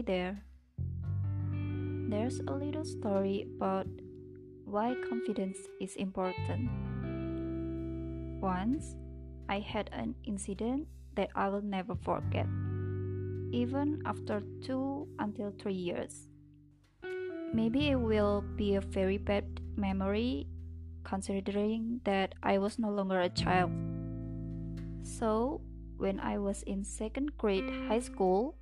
There. There's a little story about why confidence is important. Once, I had an incident that I will never forget, even after two until three years. Maybe it will be a very bad memory considering that I was no longer a child. So, when I was in second grade high school,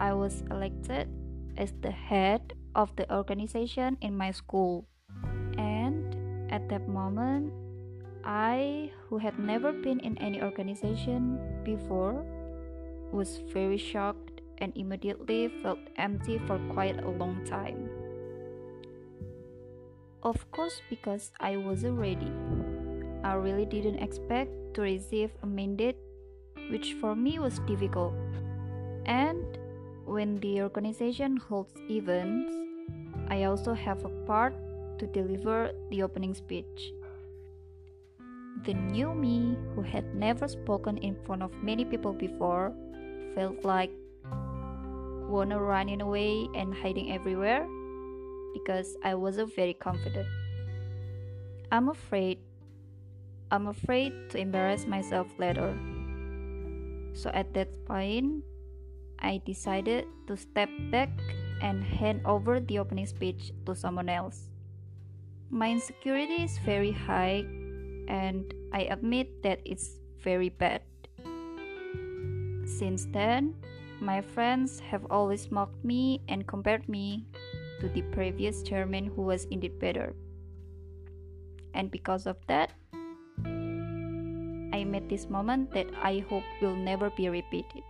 I was elected as the head of the organization in my school. And at that moment, I, who had never been in any organization before, was very shocked and immediately felt empty for quite a long time. Of course, because I wasn't ready. I really didn't expect to receive a mandate, which for me was difficult. And when the organization holds events, I also have a part to deliver the opening speech. The new me, who had never spoken in front of many people before, felt like wanna running away and hiding everywhere because I wasn't very confident. I'm afraid. I'm afraid to embarrass myself later. So at that point, I decided to step back and hand over the opening speech to someone else. My insecurity is very high, and I admit that it's very bad. Since then, my friends have always mocked me and compared me to the previous chairman who was indeed better. And because of that, I met this moment that I hope will never be repeated.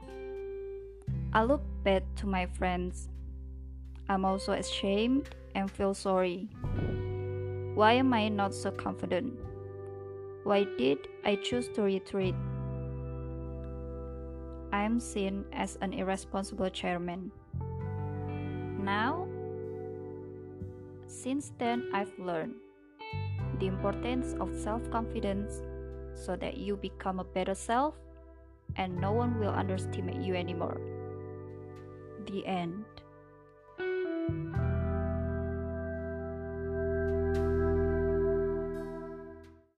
I look back to my friends. I'm also ashamed and feel sorry. Why am I not so confident? Why did I choose to retreat? I am seen as an irresponsible chairman. Now, since then, I've learned the importance of self confidence so that you become a better self and no one will underestimate you anymore. The end.